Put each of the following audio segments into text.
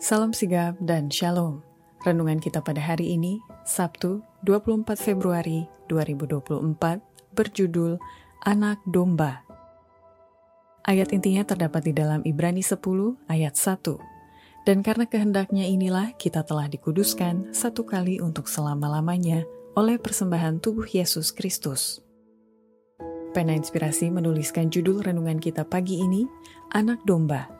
Salam sigap dan shalom. Renungan kita pada hari ini, Sabtu 24 Februari 2024, berjudul Anak Domba. Ayat intinya terdapat di dalam Ibrani 10 ayat 1. Dan karena kehendaknya inilah kita telah dikuduskan satu kali untuk selama-lamanya oleh persembahan tubuh Yesus Kristus. Pena Inspirasi menuliskan judul renungan kita pagi ini, Anak Domba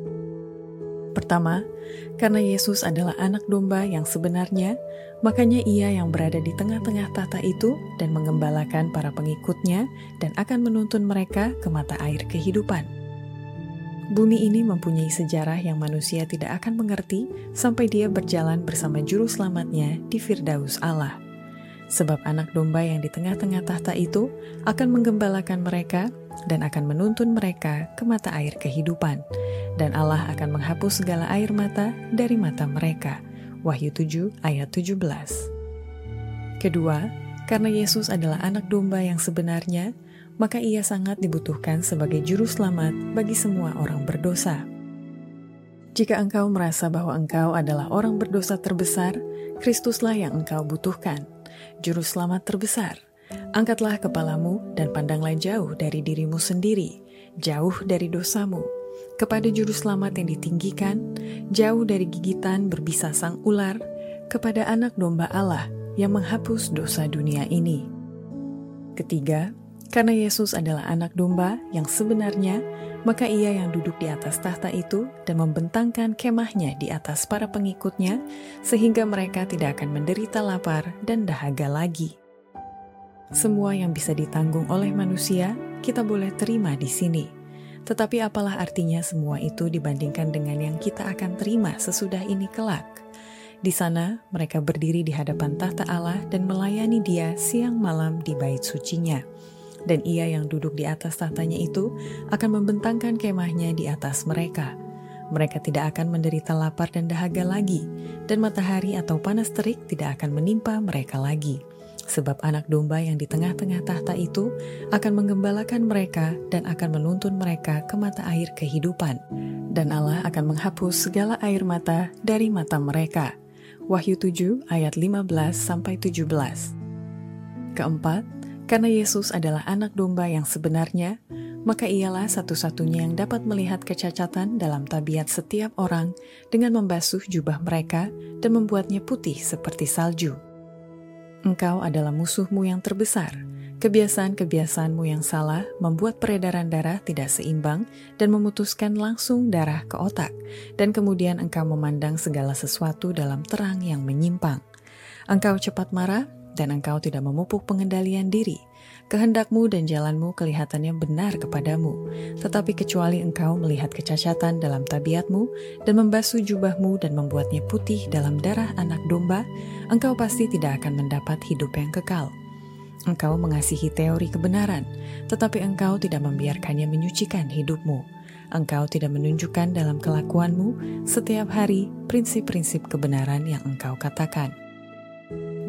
Pertama, karena Yesus adalah anak domba yang sebenarnya, makanya ia yang berada di tengah-tengah tata itu dan mengembalakan para pengikutnya dan akan menuntun mereka ke mata air kehidupan. Bumi ini mempunyai sejarah yang manusia tidak akan mengerti sampai dia berjalan bersama juru selamatnya di Firdaus Allah. Sebab anak domba yang di tengah-tengah tahta itu akan menggembalakan mereka dan akan menuntun mereka ke mata air kehidupan dan Allah akan menghapus segala air mata dari mata mereka. Wahyu 7 ayat 17. Kedua, karena Yesus adalah anak domba yang sebenarnya, maka ia sangat dibutuhkan sebagai juru selamat bagi semua orang berdosa. Jika engkau merasa bahwa engkau adalah orang berdosa terbesar, Kristuslah yang engkau butuhkan, juru selamat terbesar. Angkatlah kepalamu dan pandanglah jauh dari dirimu sendiri, jauh dari dosamu, kepada Juru Selamat yang ditinggikan, jauh dari gigitan berbisa sang ular, kepada anak domba Allah yang menghapus dosa dunia ini. Ketiga, karena Yesus adalah anak domba yang sebenarnya, maka ia yang duduk di atas tahta itu dan membentangkan kemahnya di atas para pengikutnya, sehingga mereka tidak akan menderita lapar dan dahaga lagi. Semua yang bisa ditanggung oleh manusia, kita boleh terima di sini tetapi apalah artinya semua itu dibandingkan dengan yang kita akan terima sesudah ini kelak? Di sana, mereka berdiri di hadapan tahta Allah dan melayani Dia siang malam di bait sucinya. Dan Ia yang duduk di atas tahtanya itu akan membentangkan kemahnya di atas mereka. Mereka tidak akan menderita lapar dan dahaga lagi, dan matahari atau panas terik tidak akan menimpa mereka lagi sebab anak domba yang di tengah-tengah tahta itu akan menggembalakan mereka dan akan menuntun mereka ke mata air kehidupan. Dan Allah akan menghapus segala air mata dari mata mereka. Wahyu 7 ayat 15 sampai 17. Keempat, karena Yesus adalah anak domba yang sebenarnya, maka ialah satu-satunya yang dapat melihat kecacatan dalam tabiat setiap orang dengan membasuh jubah mereka dan membuatnya putih seperti salju. Engkau adalah musuhmu yang terbesar. Kebiasaan-kebiasaanmu yang salah membuat peredaran darah tidak seimbang dan memutuskan langsung darah ke otak, dan kemudian engkau memandang segala sesuatu dalam terang yang menyimpang. Engkau cepat marah, dan engkau tidak memupuk pengendalian diri. Kehendakmu dan jalanmu kelihatannya benar kepadamu, tetapi kecuali engkau melihat kecacatan dalam tabiatmu dan membasuh jubahmu dan membuatnya putih dalam darah anak domba, engkau pasti tidak akan mendapat hidup yang kekal. Engkau mengasihi teori kebenaran, tetapi engkau tidak membiarkannya menyucikan hidupmu. Engkau tidak menunjukkan dalam kelakuanmu setiap hari prinsip-prinsip kebenaran yang engkau katakan.